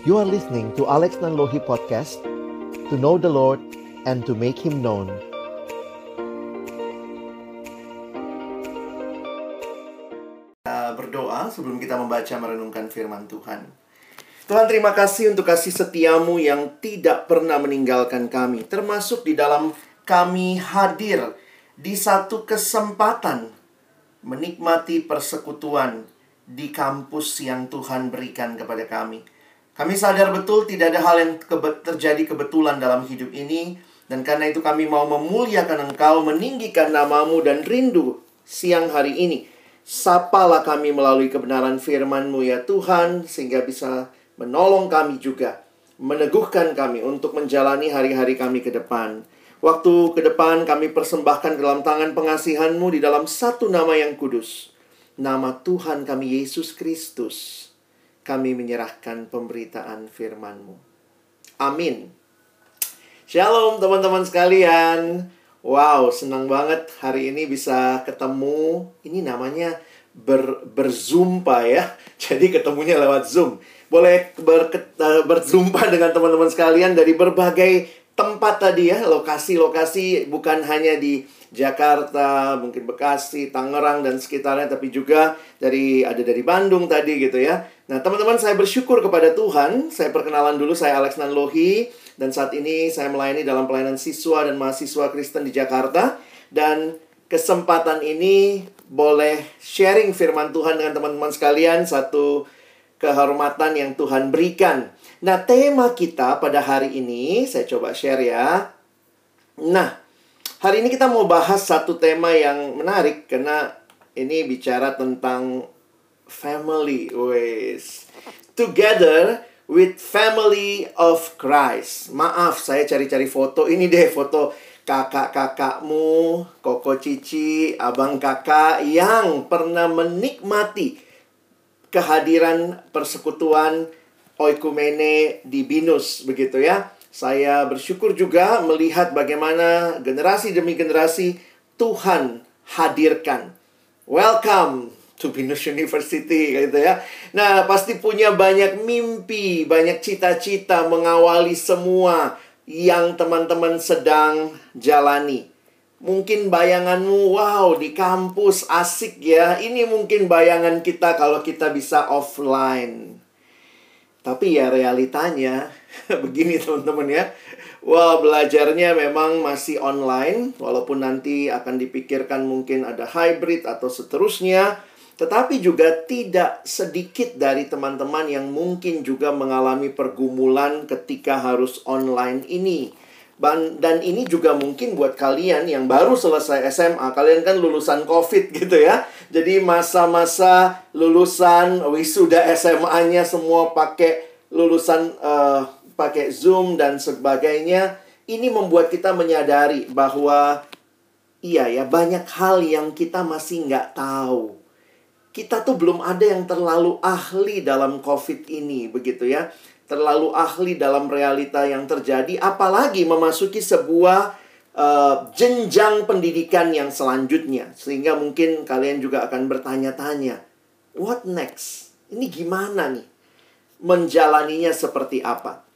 You are listening to Alex Nanlohi Podcast To know the Lord and to make Him known Kita berdoa sebelum kita membaca merenungkan firman Tuhan. Tuhan terima kasih untuk kasih setiamu yang tidak pernah meninggalkan kami. Termasuk di dalam kami hadir di satu kesempatan menikmati persekutuan di kampus yang Tuhan berikan kepada kami. Kami sadar betul tidak ada hal yang kebe terjadi kebetulan dalam hidup ini dan karena itu kami mau memuliakan Engkau, meninggikan namamu dan rindu siang hari ini. Sapalah kami melalui kebenaran firman-Mu ya Tuhan sehingga bisa menolong kami juga, meneguhkan kami untuk menjalani hari-hari kami ke depan. Waktu ke depan kami persembahkan dalam tangan pengasihan-Mu di dalam satu nama yang kudus. Nama Tuhan kami Yesus Kristus kami menyerahkan pemberitaan firman-Mu. Amin. Shalom teman-teman sekalian. Wow, senang banget hari ini bisa ketemu. Ini namanya ber, berzumpa ya. Jadi ketemunya lewat Zoom. Boleh ber, eh, berzumpa dengan teman-teman sekalian dari berbagai tempat tadi ya, lokasi-lokasi bukan hanya di Jakarta, mungkin Bekasi, Tangerang dan sekitarnya tapi juga dari ada dari Bandung tadi gitu ya. Nah, teman-teman saya bersyukur kepada Tuhan. Saya perkenalan dulu saya Alex Nanlohi dan saat ini saya melayani dalam pelayanan siswa dan mahasiswa Kristen di Jakarta dan kesempatan ini boleh sharing firman Tuhan dengan teman-teman sekalian satu kehormatan yang Tuhan berikan. Nah, tema kita pada hari ini saya coba share ya. Nah, Hari ini kita mau bahas satu tema yang menarik karena ini bicara tentang family, wes. Together with family of Christ. Maaf, saya cari-cari foto. Ini deh foto kakak-kakakmu, koko cici, abang kakak yang pernah menikmati kehadiran persekutuan oikumene di Binus begitu ya. Saya bersyukur juga melihat bagaimana generasi demi generasi Tuhan hadirkan. Welcome to Binus University gitu ya. Nah, pasti punya banyak mimpi, banyak cita-cita mengawali semua yang teman-teman sedang jalani. Mungkin bayanganmu, wow, di kampus asik ya. Ini mungkin bayangan kita kalau kita bisa offline. Tapi ya realitanya begini teman-teman ya. Wah, belajarnya memang masih online walaupun nanti akan dipikirkan mungkin ada hybrid atau seterusnya. Tetapi juga tidak sedikit dari teman-teman yang mungkin juga mengalami pergumulan ketika harus online ini. Dan ini juga mungkin buat kalian yang baru selesai SMA. Kalian kan lulusan COVID gitu ya. Jadi masa-masa lulusan wisuda SMA-nya semua pakai lulusan uh, pakai Zoom dan sebagainya. Ini membuat kita menyadari bahwa iya ya banyak hal yang kita masih nggak tahu. Kita tuh belum ada yang terlalu ahli dalam COVID ini begitu ya terlalu ahli dalam realita yang terjadi, apalagi memasuki sebuah uh, jenjang pendidikan yang selanjutnya, sehingga mungkin kalian juga akan bertanya-tanya, "What next? Ini gimana nih? Menjalaninya seperti apa?"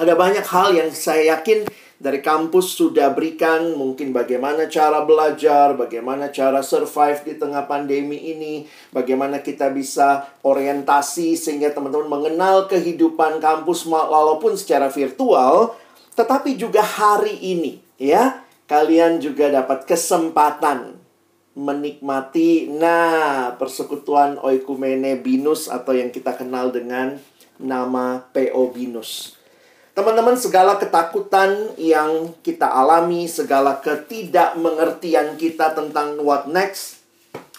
Ada banyak hal yang saya yakin dari kampus sudah berikan mungkin bagaimana cara belajar, bagaimana cara survive di tengah pandemi ini, bagaimana kita bisa orientasi sehingga teman-teman mengenal kehidupan kampus walaupun secara virtual, tetapi juga hari ini ya, kalian juga dapat kesempatan menikmati nah persekutuan oikumene binus atau yang kita kenal dengan nama PO binus. Teman-teman, segala ketakutan yang kita alami, segala ketidakmengertian kita tentang what next,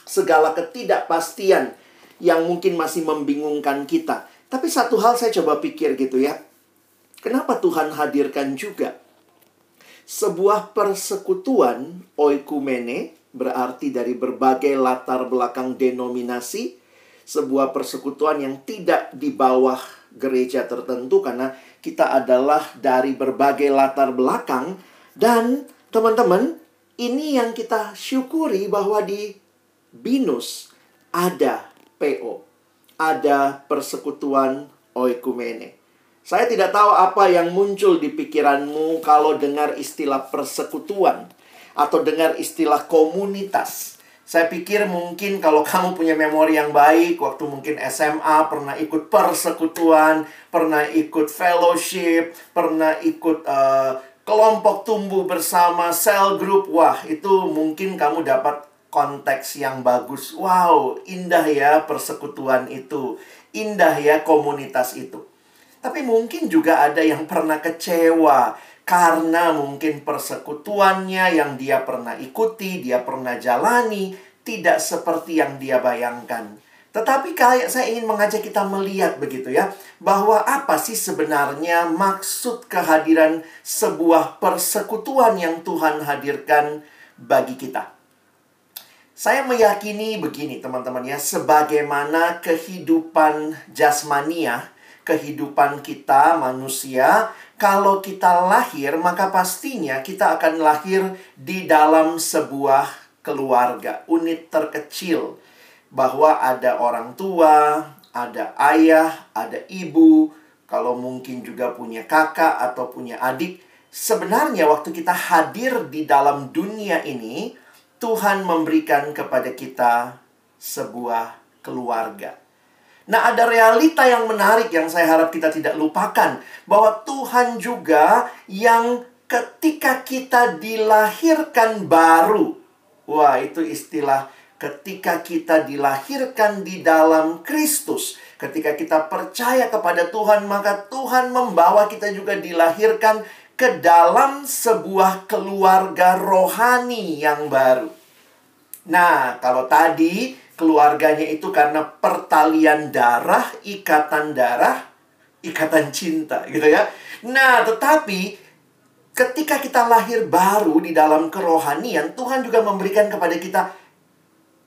segala ketidakpastian yang mungkin masih membingungkan kita. Tapi satu hal saya coba pikir gitu ya. Kenapa Tuhan hadirkan juga sebuah persekutuan oikumene berarti dari berbagai latar belakang denominasi, sebuah persekutuan yang tidak di bawah gereja tertentu karena kita adalah dari berbagai latar belakang dan teman-teman ini yang kita syukuri bahwa di Binus ada PO, ada persekutuan oikumene. Saya tidak tahu apa yang muncul di pikiranmu kalau dengar istilah persekutuan atau dengar istilah komunitas. Saya pikir mungkin kalau kamu punya memori yang baik, waktu mungkin SMA pernah ikut persekutuan, pernah ikut fellowship, pernah ikut uh, kelompok tumbuh bersama, cell group, wah itu mungkin kamu dapat konteks yang bagus. Wow, indah ya persekutuan itu, indah ya komunitas itu. Tapi mungkin juga ada yang pernah kecewa karena mungkin persekutuannya yang dia pernah ikuti, dia pernah jalani, tidak seperti yang dia bayangkan. Tetapi kayak saya ingin mengajak kita melihat begitu ya, bahwa apa sih sebenarnya maksud kehadiran sebuah persekutuan yang Tuhan hadirkan bagi kita. Saya meyakini begini teman-teman ya, sebagaimana kehidupan jasmania kehidupan kita manusia, kalau kita lahir, maka pastinya kita akan lahir di dalam sebuah keluarga, unit terkecil. Bahwa ada orang tua, ada ayah, ada ibu, kalau mungkin juga punya kakak atau punya adik. Sebenarnya waktu kita hadir di dalam dunia ini, Tuhan memberikan kepada kita sebuah keluarga. Nah, ada realita yang menarik yang saya harap kita tidak lupakan, bahwa Tuhan juga yang ketika kita dilahirkan baru. Wah, itu istilah ketika kita dilahirkan di dalam Kristus. Ketika kita percaya kepada Tuhan, maka Tuhan membawa kita juga dilahirkan ke dalam sebuah keluarga rohani yang baru. Nah, kalau tadi keluarganya itu karena pertalian darah, ikatan darah, ikatan cinta gitu ya. Nah, tetapi ketika kita lahir baru di dalam kerohanian, Tuhan juga memberikan kepada kita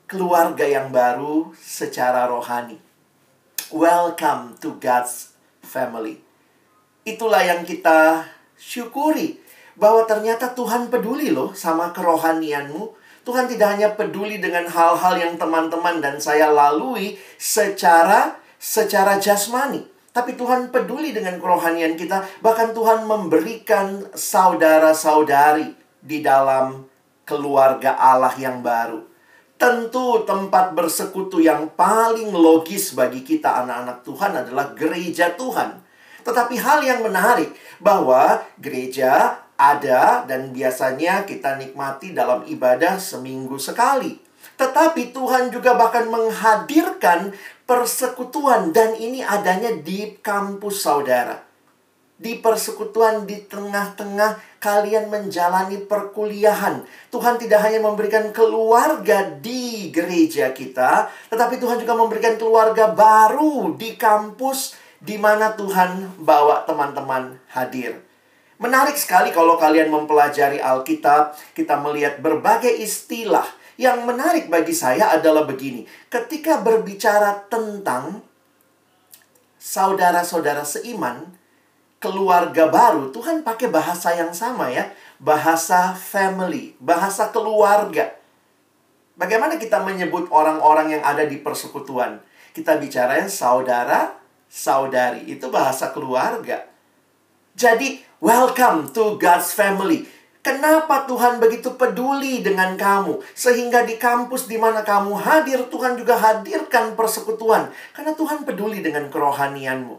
keluarga yang baru secara rohani. Welcome to God's family. Itulah yang kita syukuri bahwa ternyata Tuhan peduli loh sama kerohanianmu Tuhan tidak hanya peduli dengan hal-hal yang teman-teman dan saya lalui secara secara jasmani, tapi Tuhan peduli dengan kerohanian kita. Bahkan Tuhan memberikan saudara-saudari di dalam keluarga Allah yang baru. Tentu tempat bersekutu yang paling logis bagi kita anak-anak Tuhan adalah gereja Tuhan. Tetapi hal yang menarik bahwa gereja ada dan biasanya kita nikmati dalam ibadah seminggu sekali. Tetapi Tuhan juga bahkan menghadirkan persekutuan dan ini adanya di kampus saudara. Di persekutuan di tengah-tengah kalian menjalani perkuliahan. Tuhan tidak hanya memberikan keluarga di gereja kita, tetapi Tuhan juga memberikan keluarga baru di kampus di mana Tuhan bawa teman-teman hadir. Menarik sekali kalau kalian mempelajari Alkitab, kita melihat berbagai istilah. Yang menarik bagi saya adalah begini. Ketika berbicara tentang saudara-saudara seiman, keluarga baru, Tuhan pakai bahasa yang sama ya. Bahasa family, bahasa keluarga. Bagaimana kita menyebut orang-orang yang ada di persekutuan? Kita bicara saudara, saudari. Itu bahasa keluarga. Jadi, welcome to God's family. Kenapa Tuhan begitu peduli dengan kamu? Sehingga di kampus di mana kamu hadir, Tuhan juga hadirkan persekutuan. Karena Tuhan peduli dengan kerohanianmu.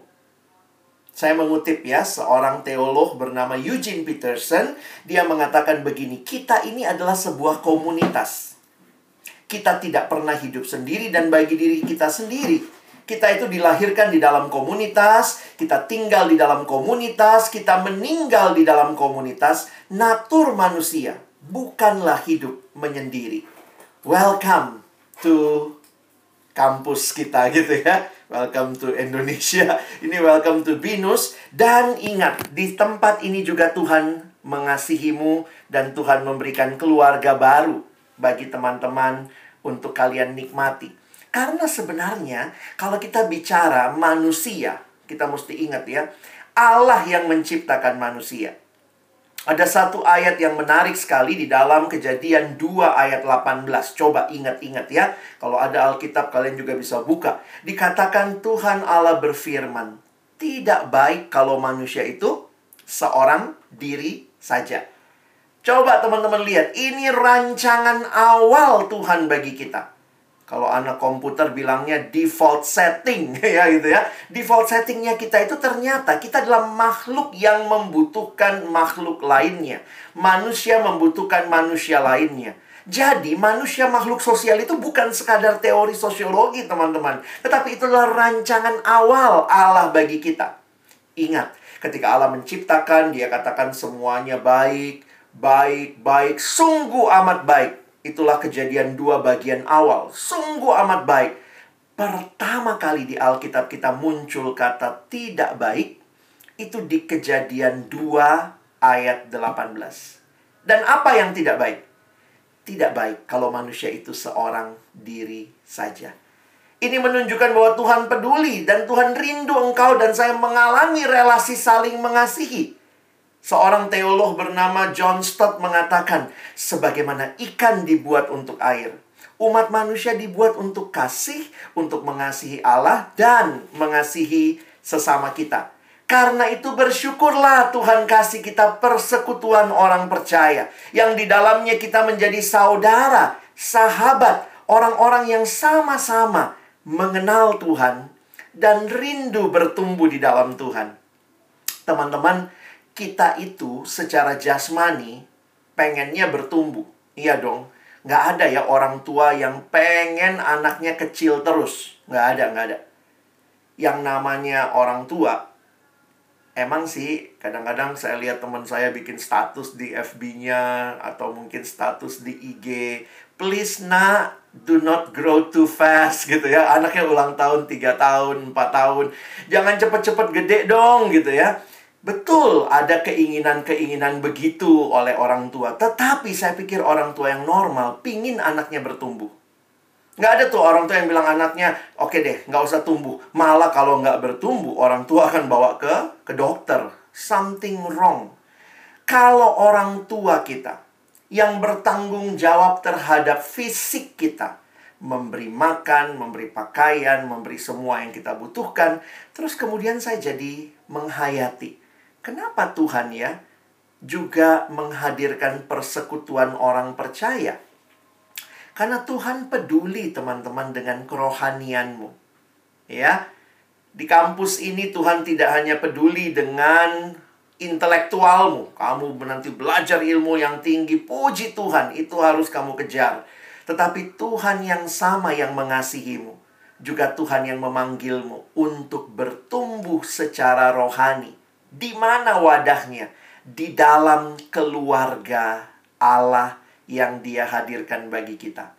Saya mengutip ya, seorang teolog bernama Eugene Peterson. Dia mengatakan begini, kita ini adalah sebuah komunitas. Kita tidak pernah hidup sendiri dan bagi diri kita sendiri kita itu dilahirkan di dalam komunitas, kita tinggal di dalam komunitas, kita meninggal di dalam komunitas. Natur manusia bukanlah hidup menyendiri. Welcome to kampus kita gitu ya. Welcome to Indonesia. Ini welcome to Binus. Dan ingat, di tempat ini juga Tuhan mengasihimu dan Tuhan memberikan keluarga baru bagi teman-teman untuk kalian nikmati. Karena sebenarnya kalau kita bicara manusia, kita mesti ingat ya, Allah yang menciptakan manusia. Ada satu ayat yang menarik sekali di dalam kejadian 2 ayat 18. Coba ingat-ingat ya. Kalau ada Alkitab kalian juga bisa buka. Dikatakan Tuhan Allah berfirman. tidak baik kalau manusia itu seorang diri saja. Coba teman-teman lihat, ini rancangan awal Tuhan bagi kita. Kalau anak komputer bilangnya default setting ya gitu ya. Default settingnya kita itu ternyata kita adalah makhluk yang membutuhkan makhluk lainnya. Manusia membutuhkan manusia lainnya. Jadi manusia makhluk sosial itu bukan sekadar teori sosiologi teman-teman. Tetapi itulah rancangan awal Allah bagi kita. Ingat, ketika Allah menciptakan dia katakan semuanya baik, baik, baik, sungguh amat baik. Itulah kejadian dua bagian awal. Sungguh amat baik. Pertama kali di Alkitab kita muncul kata tidak baik. Itu di kejadian 2 ayat 18. Dan apa yang tidak baik? Tidak baik kalau manusia itu seorang diri saja. Ini menunjukkan bahwa Tuhan peduli dan Tuhan rindu engkau dan saya mengalami relasi saling mengasihi. Seorang teolog bernama John Stott mengatakan, sebagaimana ikan dibuat untuk air, umat manusia dibuat untuk kasih, untuk mengasihi Allah dan mengasihi sesama kita. Karena itu bersyukurlah Tuhan kasih kita persekutuan orang percaya yang di dalamnya kita menjadi saudara, sahabat, orang-orang yang sama-sama mengenal Tuhan dan rindu bertumbuh di dalam Tuhan. Teman-teman, kita itu secara jasmani pengennya bertumbuh. Iya dong. Nggak ada ya orang tua yang pengen anaknya kecil terus. Nggak ada, nggak ada. Yang namanya orang tua, emang sih kadang-kadang saya lihat teman saya bikin status di FB-nya atau mungkin status di IG. Please nak, do not grow too fast gitu ya. Anaknya ulang tahun 3 tahun, 4 tahun. Jangan cepet-cepet gede dong gitu ya Betul, ada keinginan-keinginan begitu oleh orang tua. Tetapi saya pikir orang tua yang normal pingin anaknya bertumbuh. Nggak ada tuh orang tua yang bilang anaknya, oke deh, nggak usah tumbuh. Malah kalau nggak bertumbuh, orang tua akan bawa ke ke dokter. Something wrong. Kalau orang tua kita yang bertanggung jawab terhadap fisik kita, memberi makan, memberi pakaian, memberi semua yang kita butuhkan, terus kemudian saya jadi menghayati Kenapa Tuhan ya juga menghadirkan persekutuan orang percaya? Karena Tuhan peduli teman-teman dengan kerohanianmu. Ya. Di kampus ini Tuhan tidak hanya peduli dengan intelektualmu. Kamu nanti belajar ilmu yang tinggi, puji Tuhan, itu harus kamu kejar. Tetapi Tuhan yang sama yang mengasihimu, juga Tuhan yang memanggilmu untuk bertumbuh secara rohani di mana wadahnya? Di dalam keluarga Allah yang Dia hadirkan bagi kita.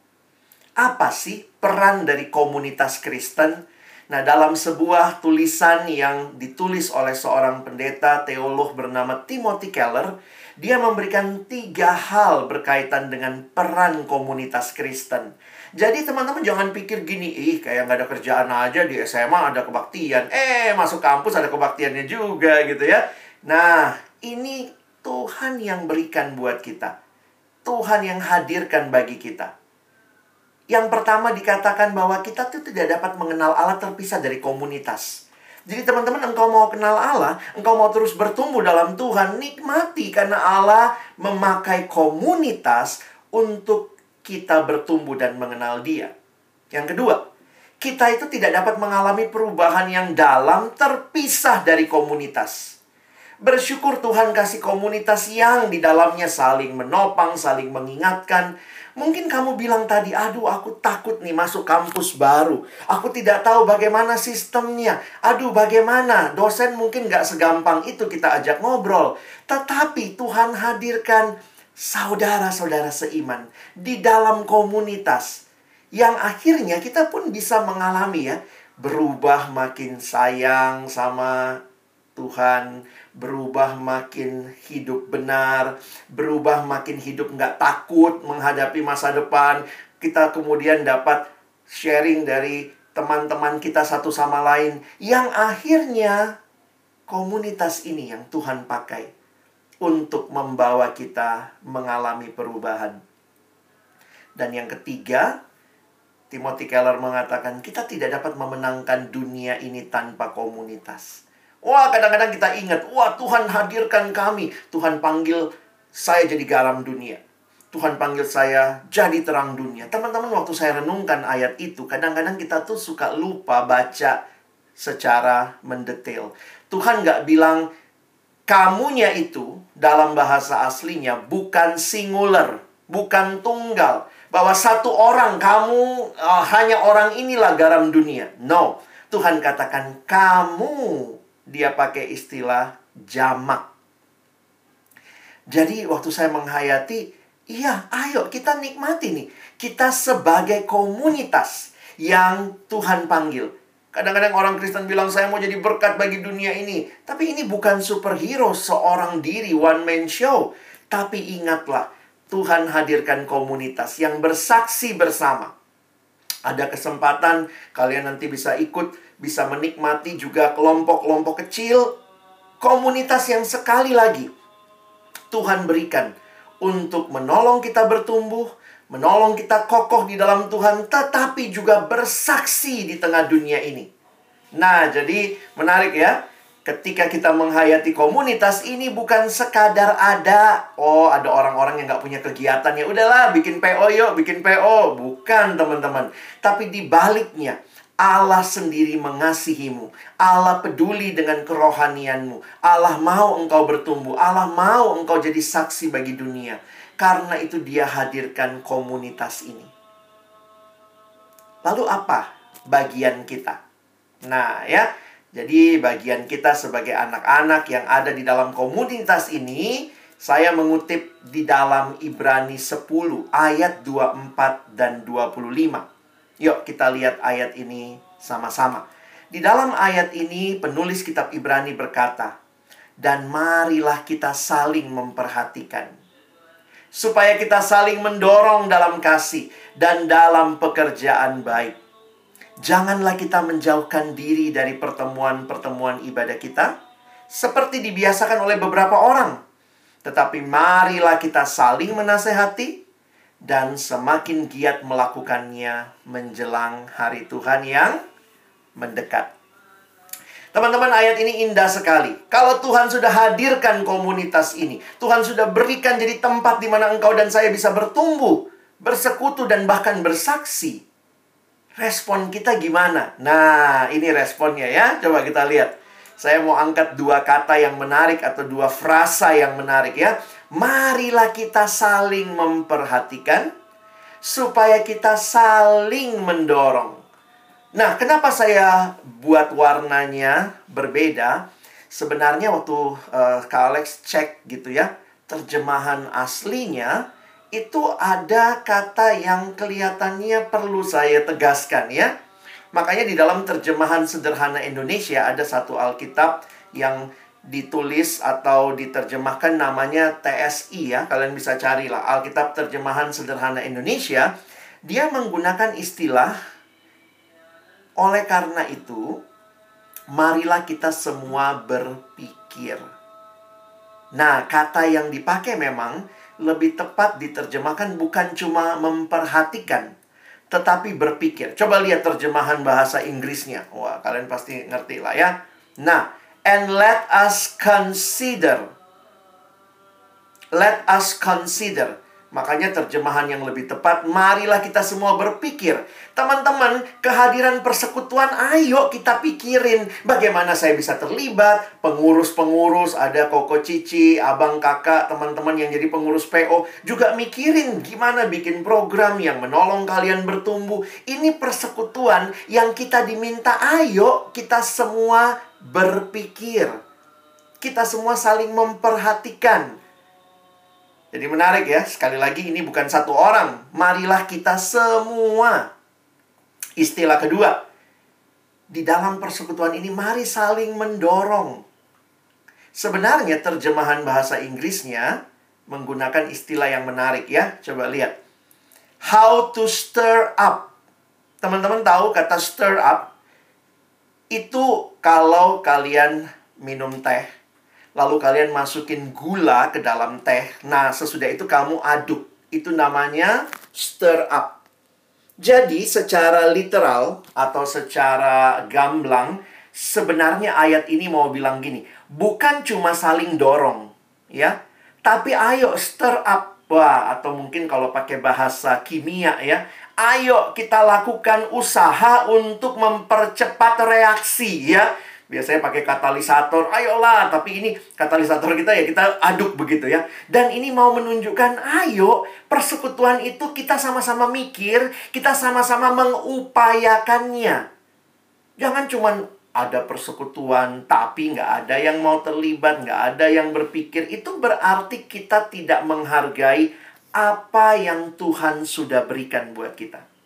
Apa sih peran dari komunitas Kristen? Nah, dalam sebuah tulisan yang ditulis oleh seorang pendeta teolog bernama Timothy Keller, dia memberikan tiga hal berkaitan dengan peran komunitas Kristen. Jadi teman-teman jangan pikir gini, ih kayak nggak ada kerjaan aja di SMA ada kebaktian. Eh, masuk kampus ada kebaktiannya juga gitu ya. Nah, ini Tuhan yang berikan buat kita. Tuhan yang hadirkan bagi kita. Yang pertama dikatakan bahwa kita tuh tidak dapat mengenal Allah terpisah dari komunitas. Jadi teman-teman engkau mau kenal Allah, engkau mau terus bertumbuh dalam Tuhan, nikmati karena Allah memakai komunitas untuk kita bertumbuh dan mengenal Dia. Yang kedua, kita itu tidak dapat mengalami perubahan yang dalam terpisah dari komunitas. Bersyukur Tuhan kasih komunitas yang di dalamnya saling menopang, saling mengingatkan. Mungkin kamu bilang tadi, aduh aku takut nih masuk kampus baru. Aku tidak tahu bagaimana sistemnya. Aduh bagaimana, dosen mungkin gak segampang itu kita ajak ngobrol. Tetapi Tuhan hadirkan saudara-saudara seiman di dalam komunitas yang akhirnya kita pun bisa mengalami ya berubah makin sayang sama Tuhan, berubah makin hidup benar, berubah makin hidup nggak takut menghadapi masa depan. Kita kemudian dapat sharing dari teman-teman kita satu sama lain yang akhirnya komunitas ini yang Tuhan pakai untuk membawa kita mengalami perubahan. Dan yang ketiga, Timothy Keller mengatakan kita tidak dapat memenangkan dunia ini tanpa komunitas. Wah, kadang-kadang kita ingat, wah Tuhan hadirkan kami. Tuhan panggil saya jadi garam dunia. Tuhan panggil saya jadi terang dunia. Teman-teman, waktu saya renungkan ayat itu, kadang-kadang kita tuh suka lupa baca secara mendetail. Tuhan nggak bilang, kamunya itu dalam bahasa aslinya bukan singular, bukan tunggal. Bahwa satu orang, kamu uh, hanya orang inilah garam dunia. No, Tuhan katakan kamu. Dia pakai istilah jamak. Jadi waktu saya menghayati, iya ayo kita nikmati nih. Kita sebagai komunitas yang Tuhan panggil. Kadang-kadang orang Kristen bilang saya mau jadi berkat bagi dunia ini. Tapi ini bukan superhero seorang diri one man show. Tapi ingatlah, Tuhan hadirkan komunitas yang bersaksi bersama. Ada kesempatan kalian nanti bisa ikut, bisa menikmati juga kelompok-kelompok kecil, komunitas yang sekali lagi Tuhan berikan untuk menolong kita bertumbuh, menolong kita kokoh di dalam Tuhan, tetapi juga bersaksi di tengah dunia ini. Nah, jadi menarik ya. Ketika kita menghayati komunitas ini bukan sekadar ada oh ada orang-orang yang nggak punya kegiatan ya udahlah bikin PO yuk bikin PO bukan teman-teman. Tapi di baliknya Allah sendiri mengasihimu. Allah peduli dengan kerohanianmu. Allah mau engkau bertumbuh. Allah mau engkau jadi saksi bagi dunia karena itu dia hadirkan komunitas ini lalu apa bagian kita nah ya jadi bagian kita sebagai anak-anak yang ada di dalam komunitas ini, saya mengutip di dalam Ibrani 10 ayat 24 dan 25. Yuk kita lihat ayat ini sama-sama. Di dalam ayat ini penulis kitab Ibrani berkata, "Dan marilah kita saling memperhatikan supaya kita saling mendorong dalam kasih dan dalam pekerjaan baik." Janganlah kita menjauhkan diri dari pertemuan-pertemuan ibadah kita seperti dibiasakan oleh beberapa orang. Tetapi marilah kita saling menasehati dan semakin giat melakukannya menjelang hari Tuhan yang mendekat. Teman-teman, ayat ini indah sekali. Kalau Tuhan sudah hadirkan komunitas ini, Tuhan sudah berikan jadi tempat di mana engkau dan saya bisa bertumbuh, bersekutu, dan bahkan bersaksi respon kita gimana? Nah, ini responnya ya. Coba kita lihat. Saya mau angkat dua kata yang menarik atau dua frasa yang menarik ya. Marilah kita saling memperhatikan supaya kita saling mendorong. Nah, kenapa saya buat warnanya berbeda? Sebenarnya waktu uh, Kak Alex cek gitu ya, terjemahan aslinya itu ada kata yang kelihatannya perlu saya tegaskan ya. Makanya di dalam terjemahan sederhana Indonesia ada satu Alkitab yang ditulis atau diterjemahkan namanya TSI ya. Kalian bisa carilah Alkitab terjemahan sederhana Indonesia. Dia menggunakan istilah oleh karena itu marilah kita semua berpikir. Nah, kata yang dipakai memang lebih tepat diterjemahkan bukan cuma memperhatikan, tetapi berpikir. Coba lihat terjemahan bahasa Inggrisnya. Wah, kalian pasti ngerti lah ya. Nah, and let us consider. Let us consider. Makanya terjemahan yang lebih tepat, marilah kita semua berpikir. Teman-teman, kehadiran persekutuan, ayo kita pikirin bagaimana saya bisa terlibat. Pengurus-pengurus, ada koko cici, abang kakak, teman-teman yang jadi pengurus PO. Juga mikirin gimana bikin program yang menolong kalian bertumbuh. Ini persekutuan yang kita diminta, ayo kita semua berpikir. Kita semua saling memperhatikan jadi menarik ya, sekali lagi ini bukan satu orang. Marilah kita semua. Istilah kedua, di dalam persekutuan ini mari saling mendorong. Sebenarnya terjemahan bahasa Inggrisnya menggunakan istilah yang menarik ya. Coba lihat. How to stir up. Teman-teman tahu kata stir up? Itu kalau kalian minum teh lalu kalian masukin gula ke dalam teh. Nah, sesudah itu kamu aduk. Itu namanya stir up. Jadi, secara literal atau secara gamblang, sebenarnya ayat ini mau bilang gini, bukan cuma saling dorong, ya. Tapi ayo stir up wah atau mungkin kalau pakai bahasa kimia ya, ayo kita lakukan usaha untuk mempercepat reaksi ya biasanya pakai katalisator, ayolah, tapi ini katalisator kita ya kita aduk begitu ya. Dan ini mau menunjukkan, ayo persekutuan itu kita sama-sama mikir, kita sama-sama mengupayakannya. Jangan cuman ada persekutuan, tapi nggak ada yang mau terlibat, nggak ada yang berpikir. Itu berarti kita tidak menghargai apa yang Tuhan sudah berikan buat kita.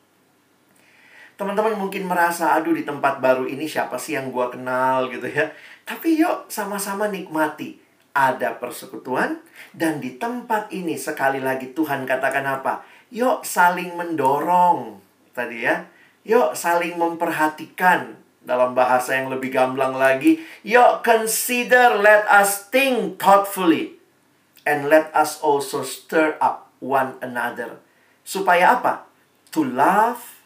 Teman-teman mungkin merasa, aduh di tempat baru ini siapa sih yang gua kenal gitu ya. Tapi yuk sama-sama nikmati. Ada persekutuan dan di tempat ini sekali lagi Tuhan katakan apa? Yuk saling mendorong tadi ya. Yuk saling memperhatikan dalam bahasa yang lebih gamblang lagi. Yuk consider, let us think thoughtfully. And let us also stir up one another. Supaya apa? To love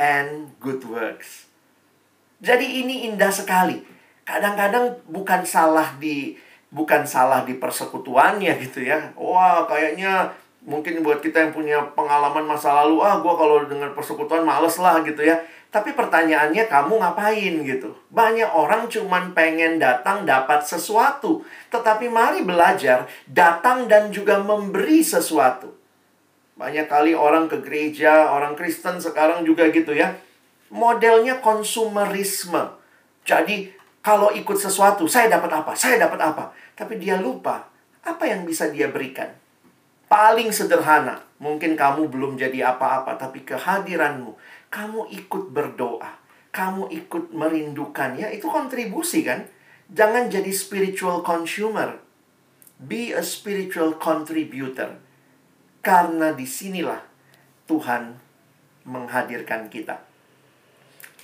and good works. Jadi ini indah sekali. Kadang-kadang bukan salah di bukan salah di persekutuannya gitu ya. Wah, kayaknya mungkin buat kita yang punya pengalaman masa lalu, ah gua kalau dengan persekutuan males lah gitu ya. Tapi pertanyaannya kamu ngapain gitu? Banyak orang cuman pengen datang dapat sesuatu. Tetapi mari belajar datang dan juga memberi sesuatu. Banyak kali orang ke gereja, orang Kristen sekarang juga gitu ya. Modelnya konsumerisme. Jadi kalau ikut sesuatu, saya dapat apa? Saya dapat apa? Tapi dia lupa apa yang bisa dia berikan. Paling sederhana, mungkin kamu belum jadi apa-apa, tapi kehadiranmu, kamu ikut berdoa, kamu ikut merindukan, ya itu kontribusi kan? Jangan jadi spiritual consumer. Be a spiritual contributor. Karena di sinilah Tuhan menghadirkan kita.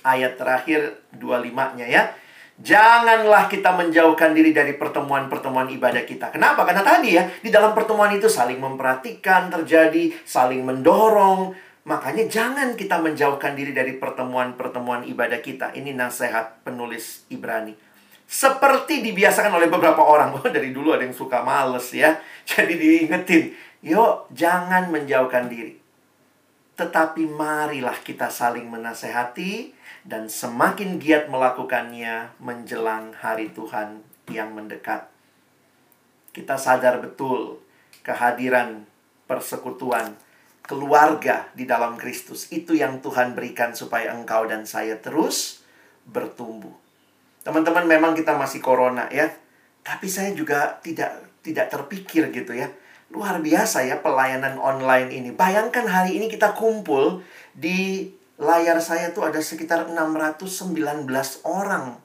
Ayat terakhir 25-nya ya. Janganlah kita menjauhkan diri dari pertemuan-pertemuan ibadah kita. Kenapa? Karena tadi ya, di dalam pertemuan itu saling memperhatikan terjadi, saling mendorong. Makanya jangan kita menjauhkan diri dari pertemuan-pertemuan ibadah kita. Ini nasihat penulis Ibrani. Seperti dibiasakan oleh beberapa orang. Oh, dari dulu ada yang suka males ya. Jadi diingetin Yuk, jangan menjauhkan diri. Tetapi marilah kita saling menasehati dan semakin giat melakukannya menjelang hari Tuhan yang mendekat. Kita sadar betul kehadiran persekutuan keluarga di dalam Kristus itu yang Tuhan berikan supaya engkau dan saya terus bertumbuh. Teman-teman memang kita masih corona ya, tapi saya juga tidak tidak terpikir gitu ya Luar biasa ya pelayanan online ini. Bayangkan hari ini kita kumpul di layar saya tuh ada sekitar 619 orang.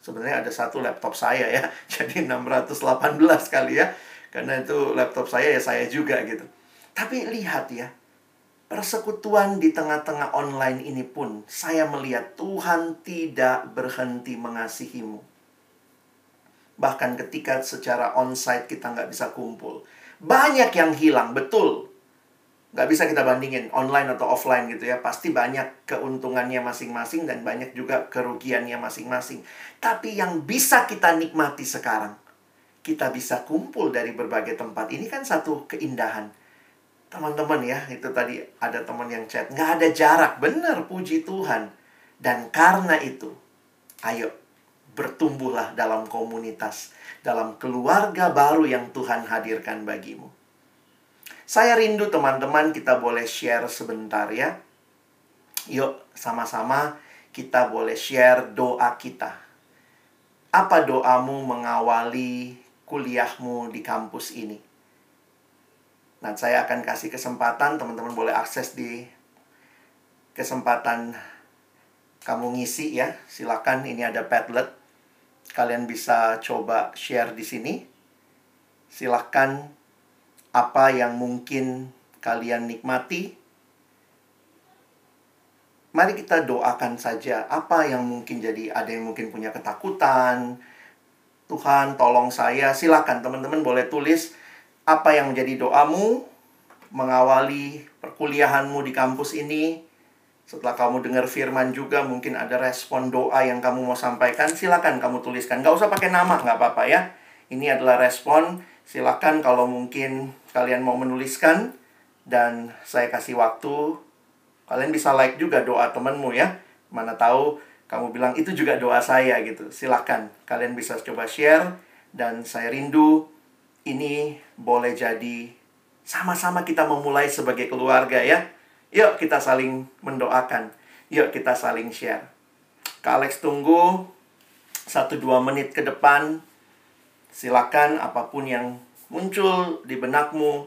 Sebenarnya ada satu laptop saya ya. Jadi 618 kali ya. Karena itu laptop saya ya saya juga gitu. Tapi lihat ya. Persekutuan di tengah-tengah online ini pun saya melihat Tuhan tidak berhenti mengasihimu. Bahkan ketika secara onsite kita nggak bisa kumpul banyak yang hilang, betul. Nggak bisa kita bandingin online atau offline gitu ya. Pasti banyak keuntungannya masing-masing dan banyak juga kerugiannya masing-masing. Tapi yang bisa kita nikmati sekarang, kita bisa kumpul dari berbagai tempat. Ini kan satu keindahan. Teman-teman ya, itu tadi ada teman yang chat. Nggak ada jarak, benar puji Tuhan. Dan karena itu, ayo bertumbuhlah dalam komunitas dalam keluarga baru yang Tuhan hadirkan bagimu. Saya rindu teman-teman kita boleh share sebentar ya. Yuk sama-sama kita boleh share doa kita. Apa doamu mengawali kuliahmu di kampus ini? Nah, saya akan kasih kesempatan teman-teman boleh akses di kesempatan kamu ngisi ya. Silakan ini ada Padlet Kalian bisa coba share di sini. Silahkan apa yang mungkin kalian nikmati. Mari kita doakan saja apa yang mungkin jadi ada yang mungkin punya ketakutan. Tuhan tolong saya. Silakan teman-teman boleh tulis apa yang menjadi doamu mengawali perkuliahanmu di kampus ini. Setelah kamu dengar firman juga mungkin ada respon doa yang kamu mau sampaikan, silakan kamu tuliskan. Gak usah pakai nama, nggak apa-apa ya. Ini adalah respon. Silakan kalau mungkin kalian mau menuliskan dan saya kasih waktu. Kalian bisa like juga doa temanmu ya. Mana tahu kamu bilang itu juga doa saya gitu. Silakan kalian bisa coba share dan saya rindu ini boleh jadi sama-sama kita memulai sebagai keluarga ya. Yuk kita saling mendoakan. Yuk kita saling share. Kak Alex tunggu 1-2 menit ke depan. Silakan apa pun yang muncul di benakmu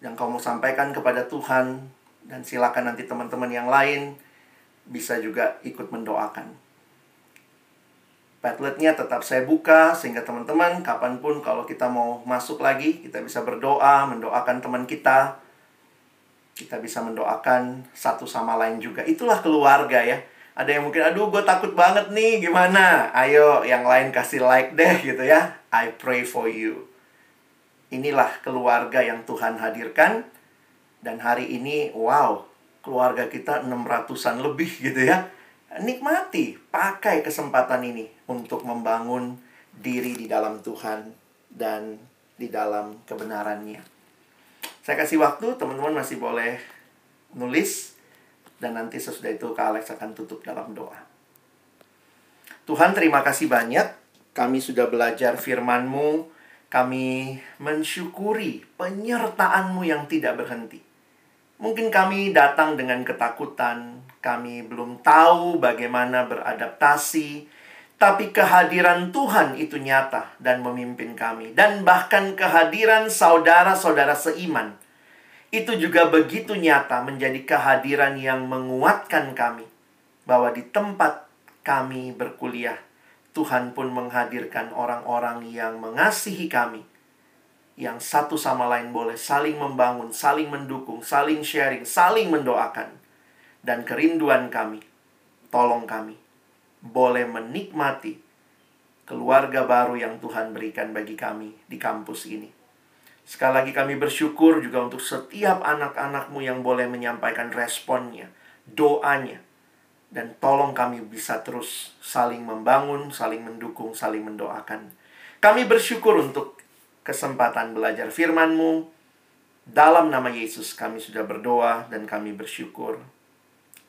yang kau mau sampaikan kepada Tuhan dan silakan nanti teman-teman yang lain bisa juga ikut mendoakan. Padletnya tetap saya buka sehingga teman-teman kapan pun kalau kita mau masuk lagi kita bisa berdoa, mendoakan teman kita, kita bisa mendoakan satu sama lain juga. Itulah keluarga ya. Ada yang mungkin, aduh gue takut banget nih, gimana? Ayo yang lain kasih like deh gitu ya. I pray for you. Inilah keluarga yang Tuhan hadirkan. Dan hari ini, wow, keluarga kita 600-an lebih gitu ya. Nikmati, pakai kesempatan ini untuk membangun diri di dalam Tuhan dan di dalam kebenarannya. Saya kasih waktu, teman-teman masih boleh nulis. Dan nanti sesudah itu Kak Alex akan tutup dalam doa. Tuhan terima kasih banyak. Kami sudah belajar firman-Mu. Kami mensyukuri penyertaan-Mu yang tidak berhenti. Mungkin kami datang dengan ketakutan. Kami belum tahu bagaimana beradaptasi. Tapi kehadiran Tuhan itu nyata dan memimpin kami. Dan bahkan kehadiran saudara-saudara seiman. Itu juga begitu nyata menjadi kehadiran yang menguatkan kami. Bahwa di tempat kami berkuliah, Tuhan pun menghadirkan orang-orang yang mengasihi kami. Yang satu sama lain boleh saling membangun, saling mendukung, saling sharing, saling mendoakan. Dan kerinduan kami, tolong kami boleh menikmati keluarga baru yang Tuhan berikan bagi kami di kampus ini. Sekali lagi kami bersyukur juga untuk setiap anak-anakmu yang boleh menyampaikan responnya, doanya. Dan tolong kami bisa terus saling membangun, saling mendukung, saling mendoakan. Kami bersyukur untuk kesempatan belajar firman-Mu. Dalam nama Yesus kami sudah berdoa dan kami bersyukur.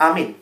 Amin.